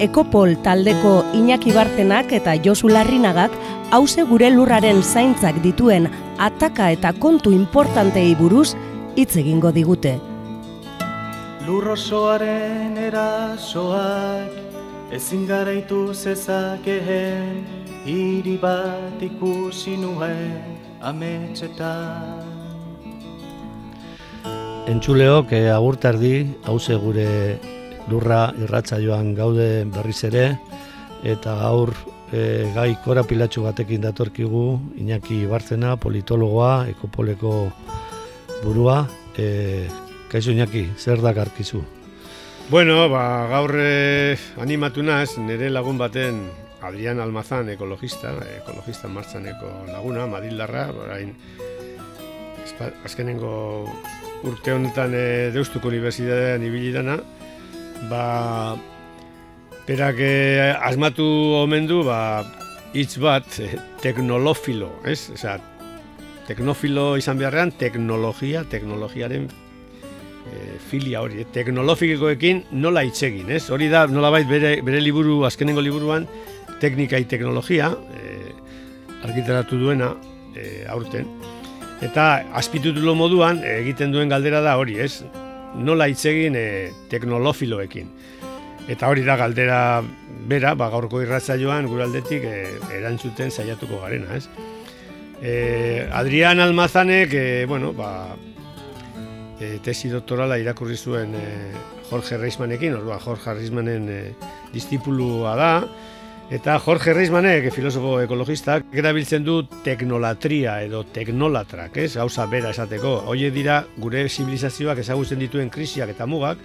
Ekopol taldeko Iñaki Bartenak eta Josu Larrinagak hause gure lurraren zaintzak dituen ataka eta kontu importantei buruz hitz egingo digute. Lurrosoaren erasoak ezin garaitu zezakeen hiri bat ikusi nuen ametxetan. Entzuleok eh, agurtardi hause gure lurra irratza joan gaude berriz ere, eta gaur e, gai korapilatxu batekin datorkigu, Iñaki Bartzena, politologoa, ekopoleko burua, e, kaixo Iñaki, zer da garkizu? Bueno, ba, gaur e, animatu naz, nire lagun baten Adrian Almazan ekologista, ekologista martzaneko laguna, Madildarra, orain azkenengo urte honetan e, Deustuko Unibertsitatean ibili dana, ba, berak eh, asmatu omen du, ba, hitz bat, eh, teknolofilo, ez? Osea, teknofilo izan beharrean, teknologia, teknologiaren eh, filia hori, eh? teknologikoekin nola hitz egin, ez? Hori da, nola bere, bere liburu, azkenengo liburuan, teknika i teknologia, eh, argitaratu duena, eh, aurten, eta azpitutulo moduan, egiten duen galdera da hori, ez? Nola hitz egin e, teknolofiloekin. Eta hori da galdera bera, ba, gaurko irratzaioan guraldetik e, erantzuten saiatuko garena, ez? E, Adrian Almazanek, e, bueno, ba, e, tesi doktorala irakurri zuen e, Jorge Reismanekin, orduan Jorge Reismanen e, da, Eta Jorge Reismanek, filosofo ekologistak, erabiltzen du teknolatria edo teknolatrak, ez? Gauza bera esateko. Hoie dira gure zibilizazioak ezagutzen dituen krisiak eta mugak,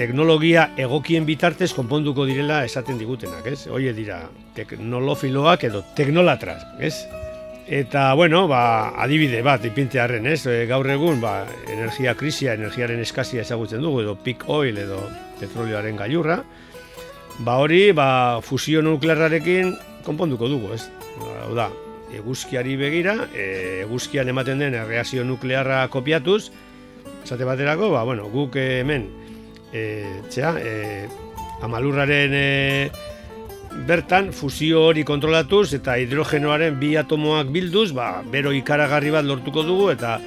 teknologia egokien bitartez konponduko direla esaten digutenak, ez? Hoie dira teknolofiloak edo teknolatrak, ez? Eta, bueno, ba, adibide bat, ipintearen, ez? E, gaur egun, ba, energia krisia, energiaren eskazia ezagutzen dugu, edo peak oil, edo petrolioaren gailurra, Ba hori, ba, fusio nuklearrarekin konponduko dugu, ez? Hau da, eguzkiari begira, eguzkian ematen den erreazio nuklearra kopiatuz, esate baterako, ba, bueno, guk hemen, e, txea, e, amalurraren e, bertan fusio hori kontrolatuz eta hidrogenoaren bi atomoak bilduz, ba, bero ikaragarri bat lortuko dugu eta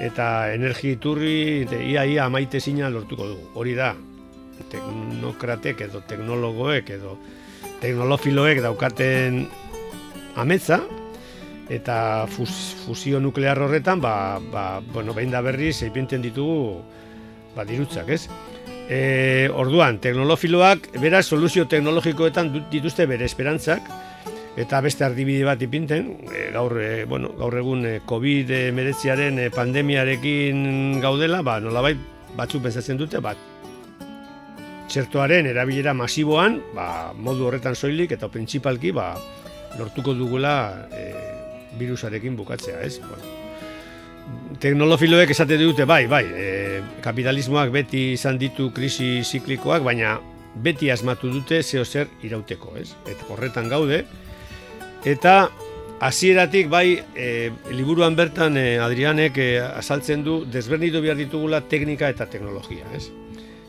eta energi iturri ia ia amaite lortuko dugu. Hori da, teknokratek edo teknologoek edo teknolofiloek daukaten ametza eta fusio nuklear horretan ba, ba, bueno, behin da berriz eipenten ditugu ba, dirutzak, ez? E, orduan, teknolofiloak bera soluzio teknologikoetan dituzte bere esperantzak eta beste ardibide bat ipinten, e, gaur, e, bueno, gaur egun e, COVID-19 e, pandemiarekin gaudela, ba, nolabait batzuk pensatzen dute, bat txertoaren erabilera masiboan, ba, modu horretan soilik eta printzipalki ba, lortuko dugula e, virusarekin bukatzea, ez? Bueno, teknolofiloek esate dute, bai, bai, e, kapitalismoak beti izan ditu krisi ziklikoak, baina beti asmatu dute zeo zer irauteko, ez? Eta horretan gaude, eta hasieratik bai, e, liburuan bertan e, Adrianek e, azaltzen du, desbernitu behar ditugula teknika eta teknologia, ez?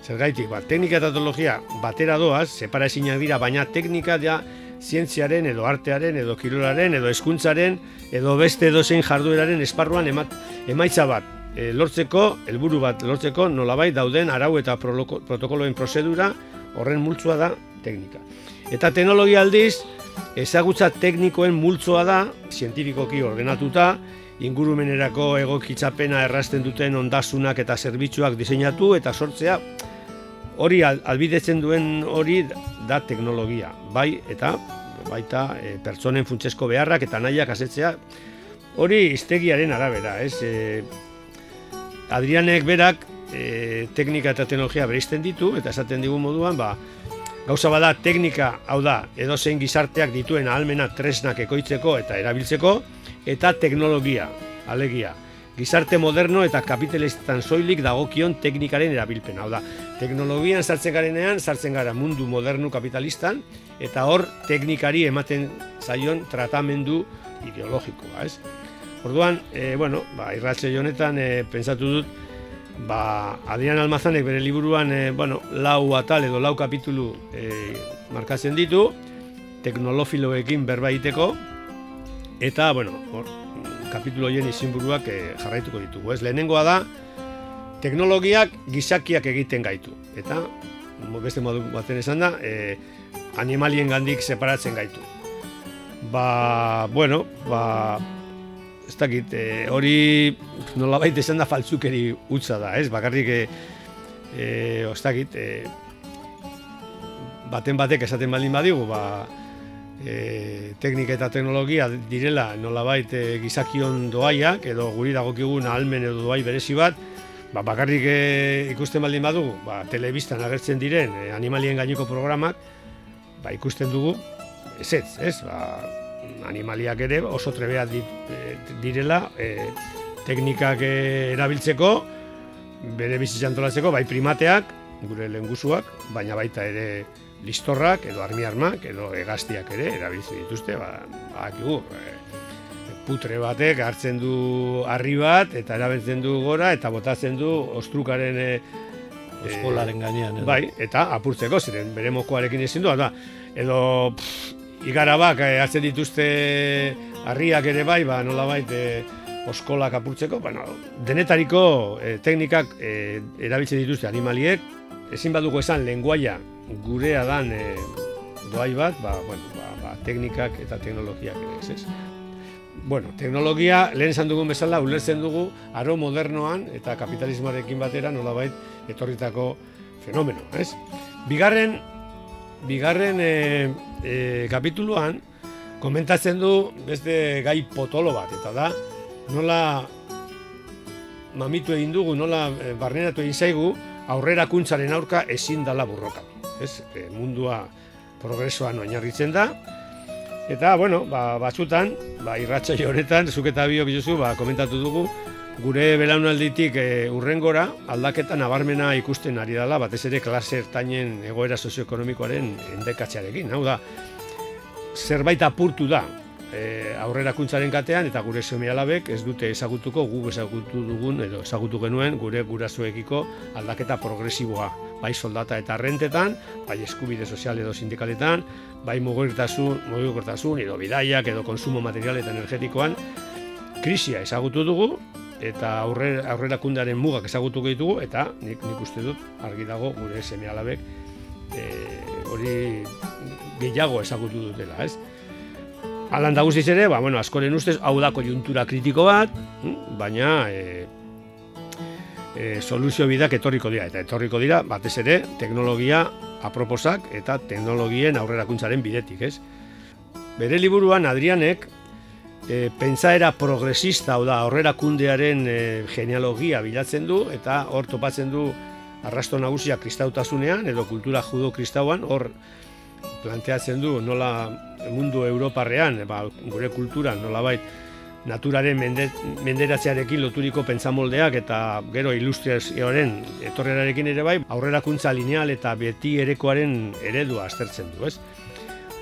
Zergaitik, ba, teknika eta teknologia batera doaz, separa ezinak dira, baina teknika da zientziaren edo artearen edo kirolaren edo eskuntzaren edo beste edozein jardueraren esparruan emat, emaitza bat e, lortzeko, helburu bat lortzeko nolabait dauden arau eta protokoloen prozedura horren multzua da teknika. Eta teknologia aldiz, ezagutza teknikoen multzoa da, zientifikoki ordenatuta, ingurumenerako egokitzapena errasten duten ondasunak eta zerbitzuak diseinatu eta sortzea hori albidetzen duen hori da teknologia, bai eta baita e, pertsonen funtsesko beharrak eta nahiak asetzea hori iztegiaren arabera, ez? E, Adrianek berak e, teknika eta teknologia bereizten ditu, eta esaten digu moduan, ba, gauza bada teknika, hau da, edo zein gizarteak dituen ahalmena tresnak ekoitzeko eta erabiltzeko, eta teknologia, alegia. Gizarte moderno eta kapitalistan soilik dagokion teknikaren erabilpen. Hau da, teknologian sartzen garenean, sartzen gara mundu modernu kapitalistan, eta hor teknikari ematen zaion tratamendu ideologikoa, ez? Orduan, e, bueno, ba, irratxe honetan e, pensatu dut, ba, Adrian Almazanek bere liburuan, e, bueno, lau atal edo lau kapitulu e, markatzen ditu, teknolofiloekin berba egiteko, eta, bueno, hor, kapitulu horien izinburuak e, jarraituko ditugu. Ez, lehenengoa da, teknologiak gizakiak egiten gaitu. Eta, beste modu baten esan da, e, animalien gandik separatzen gaitu. Ba, bueno, ba, ez dakit, e, hori nola baita esan da faltzukeri utza da, ez? Bakarrik, e, e, ez dakit, e, baten batek esaten baldin badigu, ba, e, teknika eta teknologia direla nola baita e, gizakion doaiak, edo guri dagokigun ahalmen edo doai berezi bat, ba, bakarrik e, ikusten baldin badugu, ba, telebistan agertzen diren e, animalien gaineko programak, ba, ikusten dugu, ez ez, ez, ba, animaliak ere oso trebea eh, direla e, teknikak eh, erabiltzeko, bere bizitzan antolatzeko, bai primateak, gure lengusuak, baina baita ere listorrak, edo armi armak, edo egaztiak ere erabiltzen dituzte, ba, ba putre batek hartzen du harri bat, eta erabiltzen du gora, eta botatzen du ostrukaren e, Eskolaren gainean. Bai, eta apurtzeko, ziren bere mokoarekin ezin du, da, edo igarabak eh, hartzen dituzte harriak ere bai, ba, nola bait, eh, oskolak apurtzeko, bueno, denetariko eh, teknikak eh, erabiltzen dituzte animaliek, ezin badugu esan lenguaia gurea dan eh, doai bat, ba, bueno, ba, ba, teknikak eta teknologiak ere, ez, Bueno, teknologia, lehen esan dugun bezala, ulertzen dugu, aro modernoan eta kapitalismoarekin batera nolabait etorritako fenomeno, ez? Bigarren, bigarren e, e, kapituluan komentatzen du beste gai potolo bat eta da nola mamitu egin dugu, nola e, barneratu egin zaigu aurrera kuntzaren aurka ezin dala burrokatu. Ez? E, mundua progresoan oinarritzen da. Eta, bueno, ba, batzutan, ba, irratxa honetan, zuk eta bio ba, komentatu dugu, gure belaunalditik e, urrengora aldaketa nabarmena ikusten ari dela, batez ere klase ertainen egoera sozioekonomikoaren endekatzearekin. Hau da, zerbait apurtu da e, aurrerakuntzaren katean eta gure seme alabek ez dute ezagutuko gu ezagutu dugun edo ezagutu genuen gure gurasoekiko aldaketa progresiboa bai soldata eta rentetan, bai eskubide sozial edo sindikaletan, bai mugikortasun, mugikortasun edo bidaiak edo konsumo material eta energetikoan krisia ezagutu dugu eta aurre, aurrerakundearen mugak ezagutuko ditugu eta nik, nik uste dut argi dago gure seme alabek e, hori gehiago ezagutu dutela, ez? Alan da guztiz ere, ba, bueno, askoren ustez, hau da kojuntura kritiko bat, hm, baina e, e, soluzio bidak etorriko dira, eta etorriko dira, batez ere, teknologia aproposak eta teknologien aurrerakuntzaren bidetik, ez? Bere liburuan Adrianek e, pentsaera progresista, hau da, aurrerakundearen e, genealogia bilatzen du, eta hor topatzen du arrasto nagusia kristautasunean, edo kultura judo-kristauan, hor planteatzen du nola mundu europarrean, ba, gure kultura nolabait naturaren menderatzearekin loturiko pentsamoldeak eta gero ilustriazioaren etorrerarekin ere bai, aurrerakuntza lineal eta beti erekoaren eredua aztertzen du, ez?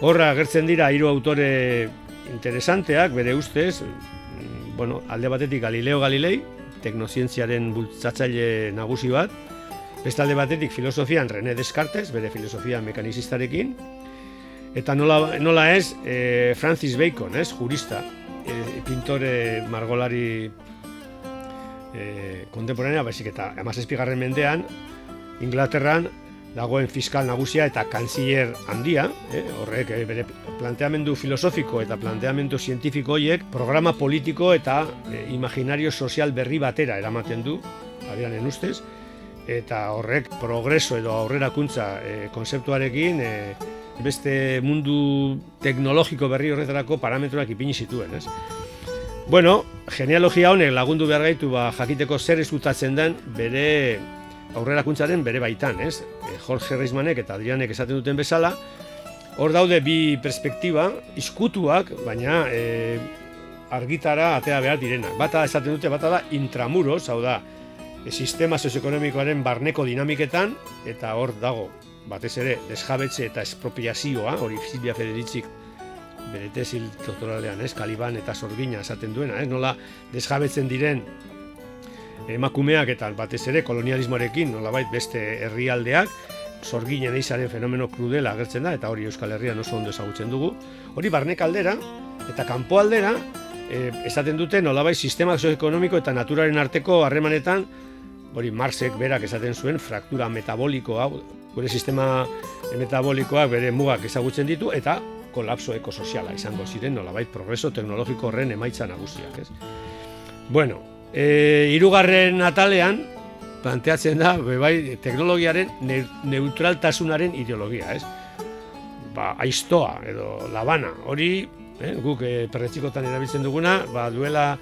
Horra agertzen dira hiru autore interesanteak bere ustez, bueno, alde batetik Galileo Galilei, teknozientziaren bultzatzaile nagusi bat, beste alde batetik filosofian René Descartes, bere filosofia mekanizistarekin, Eta nola, nola ez, e, Francis Bacon, ez, jurista, e, pintore margolari e, kontemporanea, baizik eta amazazpigarren mendean, Inglaterran dagoen fiskal nagusia eta kanziler handia, eh, horrek bere planteamendu filosofiko eta planteamendu zientifiko horiek programa politiko eta e, imaginario sozial berri batera eramaten du, abianen ustez, eta horrek progreso edo aurrerakuntza e, konzeptuarekin e, beste mundu teknologiko berri horretarako parametroak ipini zituen, ez? Bueno, genealogia honek lagundu behar gaitu ba, jakiteko zer ezkutatzen den bere aurrerakuntzaren bere baitan, ez? E, Jorge Reismanek eta Adrianek esaten duten bezala, hor daude bi perspektiba, iskutuak, baina e, argitara atea behar direnak. Bata esaten dute, bata da intramuros, hau da, e, sistema sozioekonomikoaren barneko dinamiketan, eta hor dago, batez ere, desjabetze eta espropiazioa, hori Silvia Federitzik bere tesil doktoralean, ez, Kaliban eta Sorgina esaten duena, ez, nola desjabetzen diren emakumeak eta batez ere kolonialismoarekin nolabait beste herrialdeak sorginen eizaren fenomeno krudela agertzen da eta hori Euskal Herrian oso ondo ezagutzen dugu. Hori barnek aldera eta kanpo aldera e, esaten dute nolabait sistema sozioekonomiko eta naturaren arteko harremanetan hori Marxek berak esaten zuen fraktura metaboliko hau gure sistema metabolikoak bere mugak ezagutzen ditu eta kolapso ekosoziala izango ziren nolabait progreso teknologiko horren emaitza nagusiak, ez? Bueno, e, irugarren atalean planteatzen da bai teknologiaren neutraltasunaren ideologia, ez? Ba, aiztoa edo labana, hori eh, guk e, perretxikotan erabiltzen duguna, ba, duela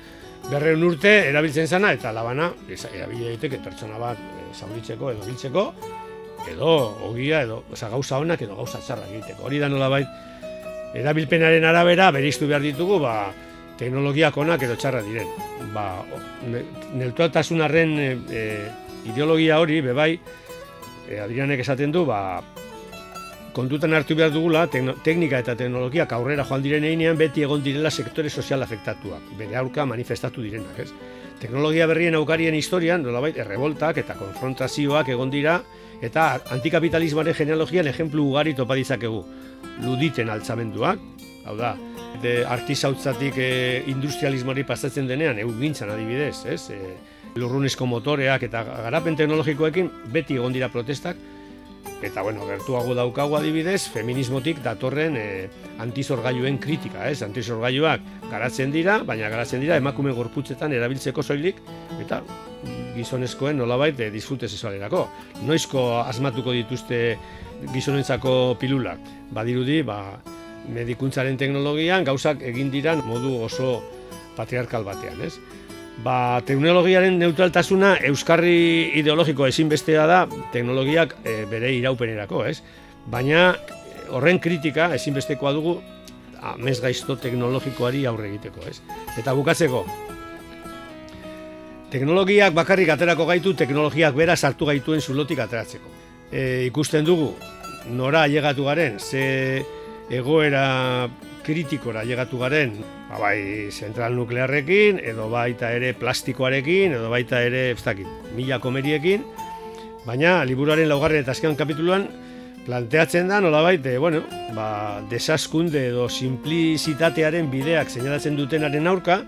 berreun urte erabiltzen zana eta labana erabile daiteke pertsona bat e, zauritzeko edo biltzeko edo ogia edo oza, gauza honak edo gauza txarra egiteko. Hori da nolabait erabilpenaren arabera beriztu behar ditugu ba, teknologiak onak edo txarra diren. Ba, neutraltasunaren e, e, ideologia hori, bebai, e, Adrianek esaten du, ba, kontutan hartu behar dugula, teknika eta teknologiak aurrera joan diren einean, beti egon direla sektore sozial afektatuak, bere aurka manifestatu direnak, ez? Teknologia berrien aukarien historian, nolabait, errevoltak eta konfrontazioak egon dira, eta antikapitalismoaren genealogian ejemplu ugari topa ditzakegu. Luditen altzamenduak, hau da, de artizautzatik e, industrialismoari pasatzen denean, egun gintzan adibidez, ez? E, lurrunezko motoreak eta garapen teknologikoekin beti egon dira protestak, eta bueno, gertuago daukagu adibidez, feminismotik datorren e, antizorgailuen kritika, ez? Antizorgailuak garatzen dira, baina garatzen dira emakume gorputzetan erabiltzeko soilik, eta gizonezkoen nolabait e, disfrute sexualerako. Noizko asmatuko dituzte gizonentzako pilulak? Badirudi, ba, medikuntzaren teknologian gauzak egin diran modu oso patriarkal batean, ez? Ba, teknologiaren neutraltasuna euskarri ideologiko ezinbestea da teknologiak e, bere iraupenerako, ez? Baina horren kritika ezinbestekoa dugu amez gaizto teknologikoari aurre egiteko, ez? Eta bukatzeko, teknologiak bakarrik aterako gaitu, teknologiak bera sartu gaituen zulotik ateratzeko. E, ikusten dugu, nora ailegatu garen, ze egoera kritikora llegatu garen, ba, bai zentral nuklearrekin, edo baita ere plastikoarekin, edo baita ere, ez dakit, mila komeriekin, baina liburuaren laugarren eta azkenan kapituluan planteatzen da nola baite, bueno, ba, desaskunde edo simplizitatearen bideak seinalatzen dutenaren aurka,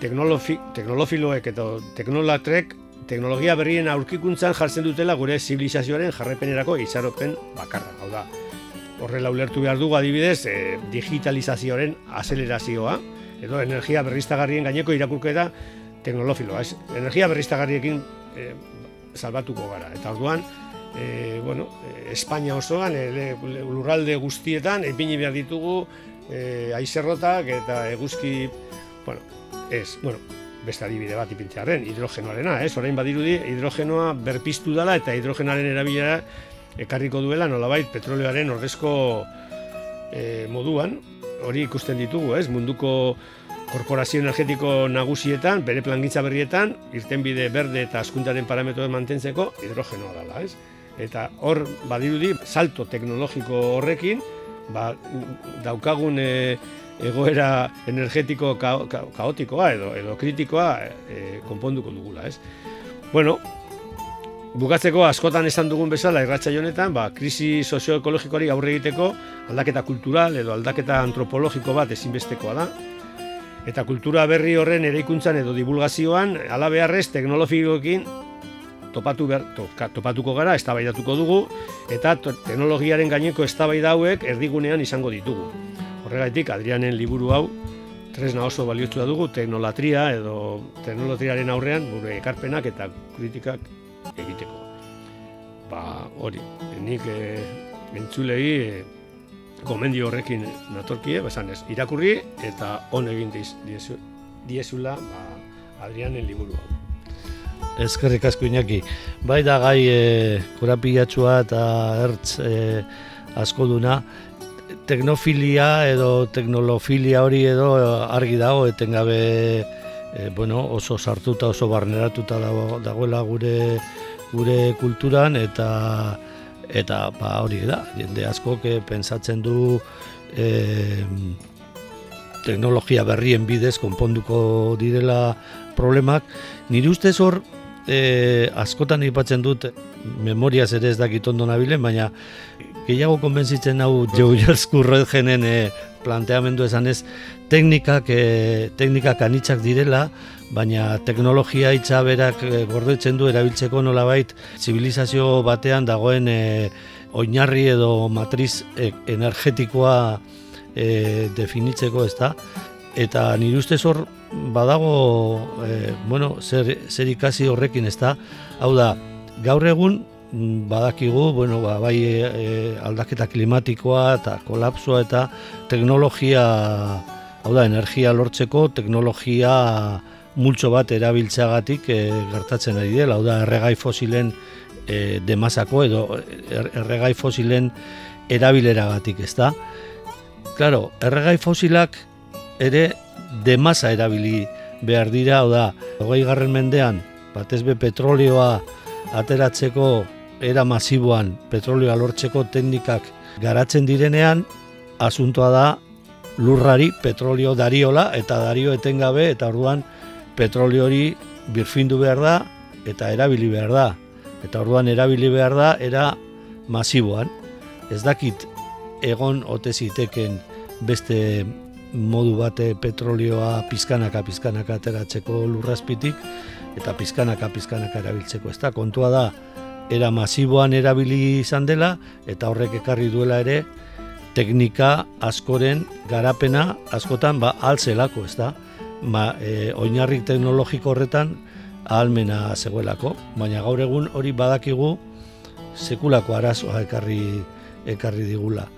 teknolofiloek eta teknolatrek teknologia berrien aurkikuntzan jartzen dutela gure zibilizazioaren jarrepenerako itxaropen bakarra. Hau da, horrela ulertu behar dugu adibidez e, digitalizazioaren azelerazioa edo energia berriztagarrien gaineko irakurketa teknolofiloa. Ez, energia berriztagarriekin e, salbatuko gara. Eta orduan, e, bueno, Espainia osoan, e, lurralde guztietan, epini behar ditugu e, aizerrotak eta eguzki, bueno, ez, bueno, beste adibide bat ipintzearen, hidrogenoarena, ez, orain badirudi, hidrogenoa berpiztu dela eta hidrogenoaren erabilera ekarriko duela nolabait petroleoaren ordezko e, moduan, hori ikusten ditugu, ez? Munduko korporazio energetiko nagusietan, bere plangintza berrietan, irtenbide berde eta askuntaren parametroen mantentzeko hidrogenoa dela, ez? Eta hor badirudi salto teknologiko horrekin, ba, daukagun e, egoera energetiko kaotikoa edo edo kritikoa e, konponduko dugula, ez? Bueno, Bukatzeko askotan esan dugun bezala irratxa honetan, ba, krisi sozioekologikoari aurre egiteko aldaketa kultural edo aldaketa antropologiko bat ezinbestekoa da. Eta kultura berri horren eraikuntzan edo divulgazioan, ala beharrez teknologikoekin topatu behar, topatuko gara, eztabaidatuko dugu, eta teknologiaren gaineko eztabaida hauek erdigunean izango ditugu. Horregaitik, Adrianen liburu hau, tresna oso baliotsu dugu, teknolatria edo teknologiaren aurrean, gure ekarpenak eta kritikak egiteko. Ba, hori, nik e, entzulei e, gomendio horrekin natorkie, besan ez, irakurri eta on egin diz, diezula ba, Adrianen liburu hau. Ezkerrik asko inaki. Bai da gai e, korapilatxua eta ertz e, asko duna. Teknofilia edo teknolofilia hori edo argi dago etengabe e, bueno, oso sartuta oso barneratuta dago, dagoela gure gure kulturan eta eta ba hori da jende asko ke pensatzen du e, teknologia berrien bidez konponduko direla problemak. Nire ustez hor e, askotan ipatzen dut memoriaz ere ez dakit ondo nabilen baina gehiago konbentzitzen hau Joe Jerskurredgenen e, planteamendu esan ez teknikak, e, teknikak anitzak direla, baina teknologia hitza berak e, gordetzen du erabiltzeko nolabait zibilizazio batean dagoen e, oinarri edo matriz e, energetikoa e, definitzeko ez da. Eta nire ustez hor badago e, bueno, zer, zer ikasi horrekin ez da. Hau da, gaur egun badakigu, bueno, ba, bai e, aldaketa klimatikoa eta kolapsoa eta teknologia hau da, energia lortzeko teknologia multxo bat erabiltzeagatik e, gertatzen ari dela, hau da, erregai fosilen e, demasako edo er, erregai fosilen erabileragatik, ez da? Claro, erregai fosilak ere demasa erabili behar dira, hau da, hogei garren mendean, batez be petrolioa ateratzeko era masiboan petrolioa lortzeko teknikak garatzen direnean, asuntoa da lurrari petrolio dariola eta dario etengabe eta orduan petrolio hori birfindu behar da eta erabili behar da. Eta orduan erabili behar da era masiboan. Ez dakit egon ote ziteken beste modu bate petrolioa pizkanaka pizkanaka ateratzeko lurrazpitik eta pizkanaka pizkanaka erabiltzeko. Ez da, kontua da era masiboan erabili izan dela eta horrek ekarri duela ere teknika askoren garapena askotan ba altzelako, ez da? Ba, e, oinarri teknologiko horretan ahalmena zegoelako, baina gaur egun hori badakigu sekulako arazoa ekarri ekarri digula.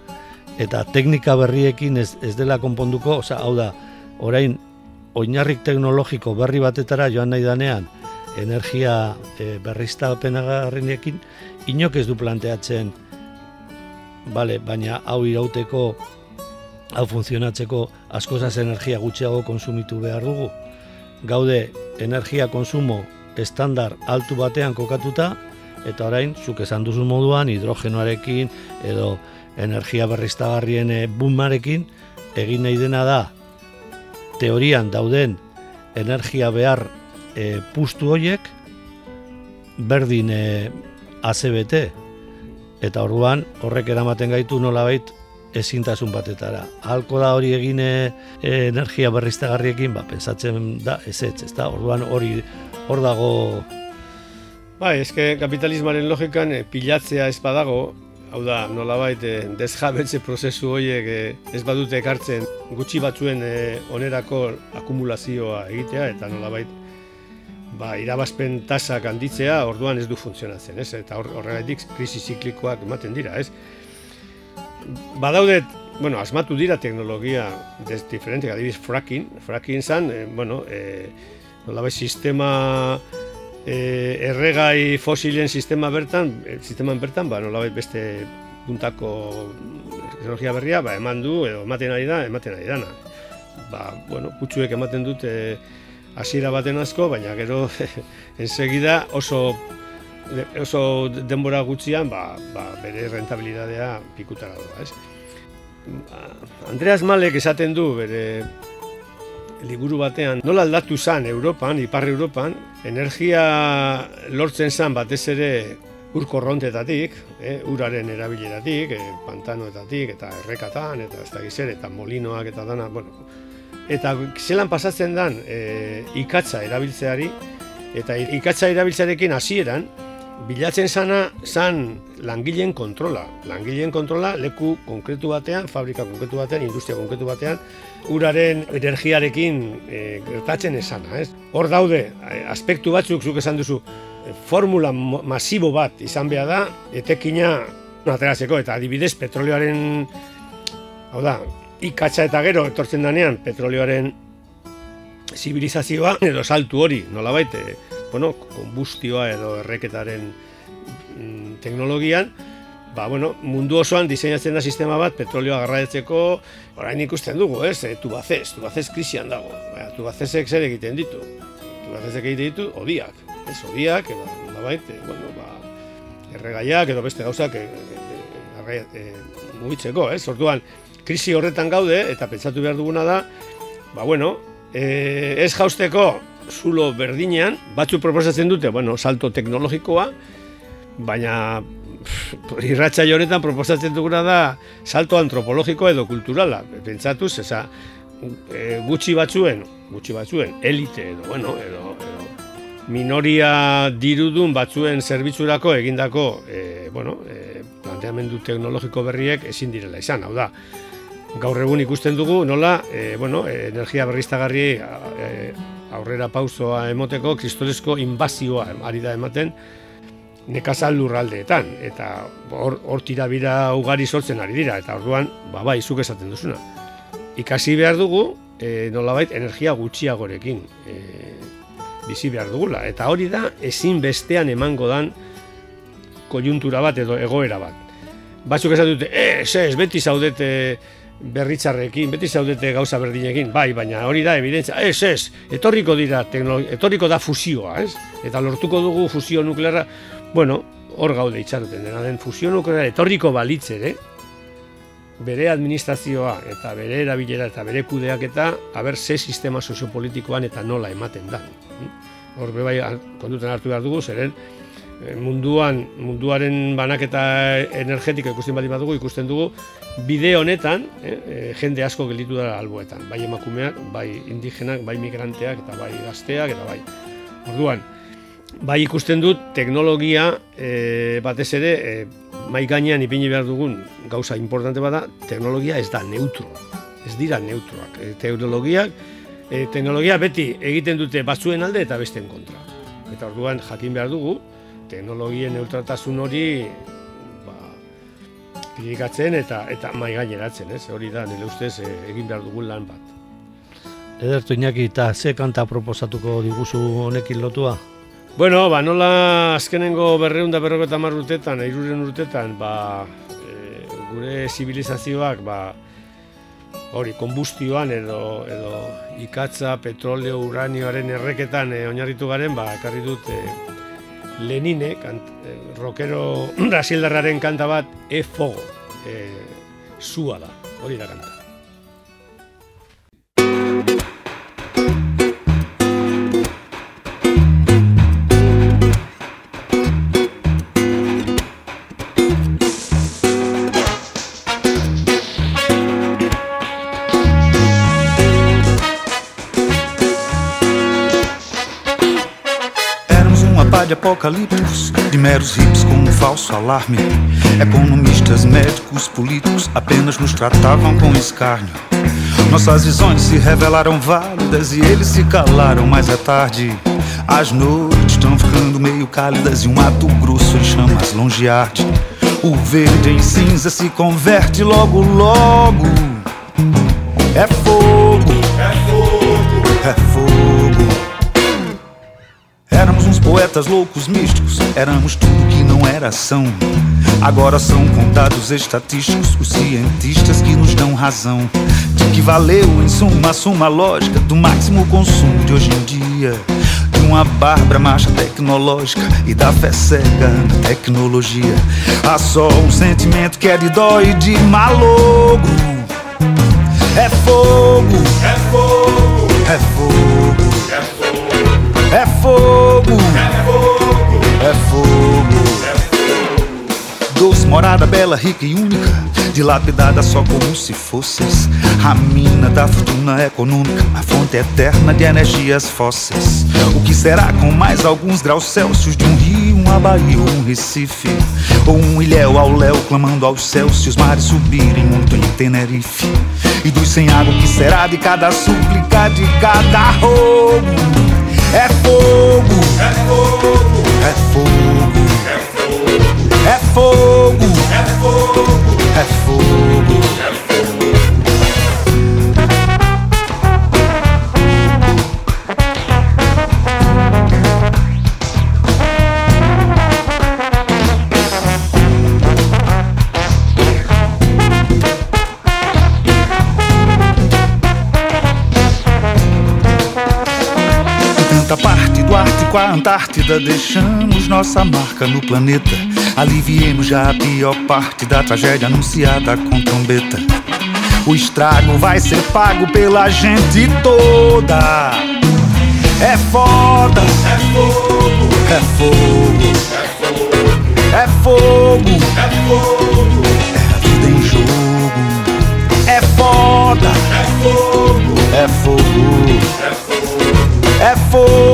Eta teknika berriekin ez, ez dela konponduko, osea, hau da, orain oinarrik teknologiko berri batetara joan nahi danean, energia e, berriztapenagarrenekin, inok ez du planteatzen bale, baina hau irauteko, hau funtzionatzeko askozaz energia gutxiago konsumitu behar dugu. Gaude energia konsumo estandar altu batean kokatuta, eta orain, zuk esan duzu moduan, hidrogenoarekin edo energia berriztagarrien eh, bumarekin, egin nahi dena da, teorian dauden energia behar e, pustu horiek, berdin e, ACBT, eta orduan horrek eramaten gaitu nolabait ezintasun batetara. Halko da hori egin e, energia berriztagarriekin, ba, pensatzen da ez ez, ez da, orduan hori hor dago... Bai, eske kapitalismaren logikan e, pilatzea ez badago, hau da, nolabait e, desjabetze prozesu horiek e, ez badute ekartzen gutxi batzuen e, onerako akumulazioa egitea, eta nolabait ba, irabazpen tasak handitzea orduan ez du funtzionatzen, ez? Eta horregatik krisi ziklikoak ematen dira, ez? Badaudet, bueno, asmatu dira teknologia des diferente, adibidez fracking, fracking zan, eh, bueno, eh, nolabait sistema eh, erregai fosilen sistema bertan, sisteman bertan, ba, nolabait beste puntako teknologia berria, ba, eman du, edo ematen ari da, ematen ari dana. Ba, bueno, putxuek ematen dute, eh, hasiera baten asko, baina gero ensegida oso oso denbora gutxian ba, ba, bere rentabilidadea pikutara doa, ez? Andreas Malek esaten du bere liburu batean nola aldatu zan Europan, Ipar Europan, energia lortzen zan batez ere ur korrontetatik, eh, uraren erabileratik, eh, pantanoetatik eta errekatan eta ez da eta molinoak eta dana, bueno, eta zelan pasatzen dan e, ikatza erabiltzeari eta ikatza erabiltzearekin hasieran bilatzen sana zan langileen kontrola. Langileen kontrola leku konkretu batean, fabrika konkretu batean, industria konkretu batean, uraren energiarekin e, gertatzen esana. Ez? Hor daude, e, aspektu batzuk zuk esan duzu, e, formula masibo bat izan behar da, etekina ateratzeko, eta adibidez petrolioaren, hau da, ikatza eta gero etortzen danean petrolioaren zibilizazioa edo saltu hori, nolabait, eh, bueno, kombustioa edo erreketaren mm, teknologian, ba, bueno, mundu osoan diseinatzen da sistema bat petrolioa garraetzeko, orain ikusten dugu, ez, e, tubazez, tubazez krisian dago, ba, tubazezek zer egiten ditu, tubazezek egiten ditu, odiak, ez, odiak, edo, ba, bait, e, bueno, ba, erregaiak edo beste gauzak e, e, e, mugitzeko, ez, orduan, krisi horretan gaude, eta pentsatu behar duguna da, ba, bueno, e, ez jausteko zulo berdinean, batzu proposatzen dute, bueno, salto teknologikoa, baina irratxa honetan proposatzen duguna da salto antropologiko edo kulturala. Pentsatuz, eza, e, gutxi batzuen, gutxi batzuen, elite edo, bueno, edo, edo minoria dirudun batzuen zerbitzurako egindako e, bueno, e, planteamendu teknologiko berriek ezin direla izan, hau da. Gaur egun ikusten dugu nola, e, bueno, energia berriztagarri e, aurrera pausoa emoteko kristolezko inbazioa ari da ematen, nekazal lurraldeetan, eta hor, hor tirabira ugari sortzen ari dira, eta orduan, ba, bai, zuk esaten duzuna. Ikasi behar dugu, e, nolabait, energia gutxiagorekin e, bizi behar dugula, eta hori da, ezin bestean emango dan kojuntura bat edo egoera bat. Batzuk esaten dute, ez, ez, beti zaudete berritzarrekin, beti zaudete gauza berdinekin, bai, baina hori da, evidentzia, ez, ez, etorriko dira, etorriko da fusioa, ez? Eta lortuko dugu fusio nuklearra, Bueno, hor gaude itxaroten dena den fusio nuklear etorriko balitze ere, bere administrazioa eta bere erabilera eta bere kudeak eta haber ze sistema soziopolitikoan eta nola ematen da. Hor bai konduten hartu behar dugu, zeren eh, munduan, munduaren banaketa energetika ikusten badi badugu, ikusten dugu bide honetan eh, eh, jende asko gelditu dara alboetan, bai emakumeak, bai indigenak, bai migranteak eta bai gazteak eta bai. Orduan, bai ikusten dut teknologia e, batez ere e, mai gainean ipini behar dugun gauza importante bada, teknologia ez da neutro. Ez dira neutroak. E, teknologiak e, teknologia beti egiten dute batzuen alde eta besteen kontra. Eta orduan jakin behar dugu teknologien neutraltasun hori kritikatzen eta eta mai gaineratzen, ez? Hori da nire ustez e, egin behar dugun lan bat. Edertu Iñaki, eta ze kanta proposatuko diguzu honekin lotua? Bueno, ba, nola azkenengo berreun da berroketa mar urtetan, eiruren urtetan, ba, e, gure zibilizazioak, ba, hori, konbustioan edo, edo ikatza, petroleo, uranioaren erreketan e, oinarritu garen, ba, ekarri dut e, Lenine, kant, e, rockero brasildarraren kanta bat, e fogo, e, zua da, hori da kanta. De apocalípticos, de meros hips com um falso alarme. Economistas, médicos, políticos apenas nos tratavam com escárnio. Nossas visões se revelaram válidas e eles se calaram, mas é tarde. As noites estão ficando meio cálidas e um mato grosso em chamas longe arde. O verde em cinza se converte logo, logo. É fogo, é fogo, é fogo. Éramos uns poetas loucos, místicos, éramos tudo que não era ação. Agora são contados estatísticos os cientistas que nos dão razão. De que valeu, em suma, a suma lógica do máximo consumo de hoje em dia. De uma bárbara marcha tecnológica e da fé cega na tecnologia. Há só um sentimento que é de dó e de malogro. É fogo, é fogo, é fogo. É fogo. É fogo, é fogo, é. Doce morada bela, rica e única, dilapidada só como se fosses a mina da fortuna econômica, a fonte eterna de energias fósseis. O que será com mais alguns graus Celsius de um rio, uma baía ou um Recife? Ou um ilhéu ao léu clamando aos céus se os mares subirem muito em Tenerife? E dos sem água, o que será de cada súplica, de cada roubo? É fogo, é fogo, é fogo, é fogo, é fogo, Antártida, deixamos nossa marca no planeta. Aliviemos já a pior parte da tragédia anunciada com trombeta. O estrago vai ser pago pela gente toda. É foda, é fogo, é fogo, é fogo, é fogo, é vida em jogo. É foda, é fogo, é fogo, é fogo, é.